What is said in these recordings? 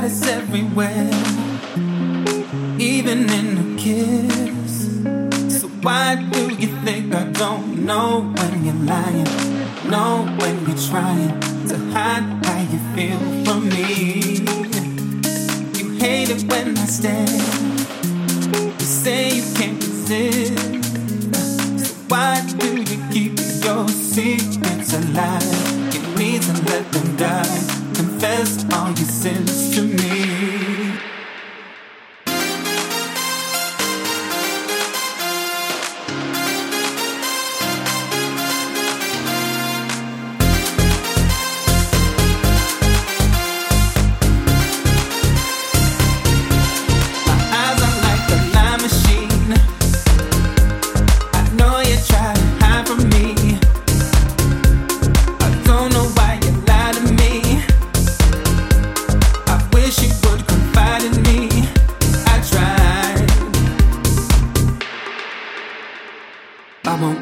got us everywhere, even in a kiss. So why do you think I don't know when you're lying? Know when you're trying to hide how you feel from me. You hate it when I stare. You say you can't resist. So why do you keep your secrets alive? You need to let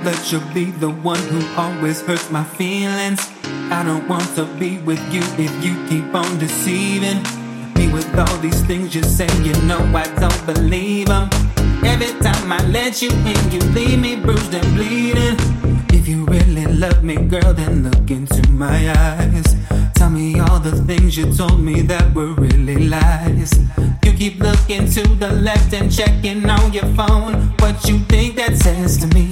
I won't let you be the one who always hurts my feelings. I don't want to be with you if you keep on deceiving me with all these things you say. You know I don't believe them. Every time I let you in, you leave me bruised and bleeding. If you really love me, girl, then look into my eyes. Tell me all the things you told me that were really lies. You keep looking to the left and checking on your phone. What you think that says to me?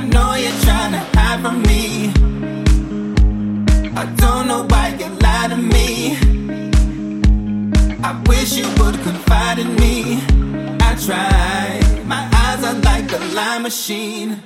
I know you're trying to hide from me. I don't know why you lie to me. I wish you would confide in me. I tried. My eyes are like a lie machine.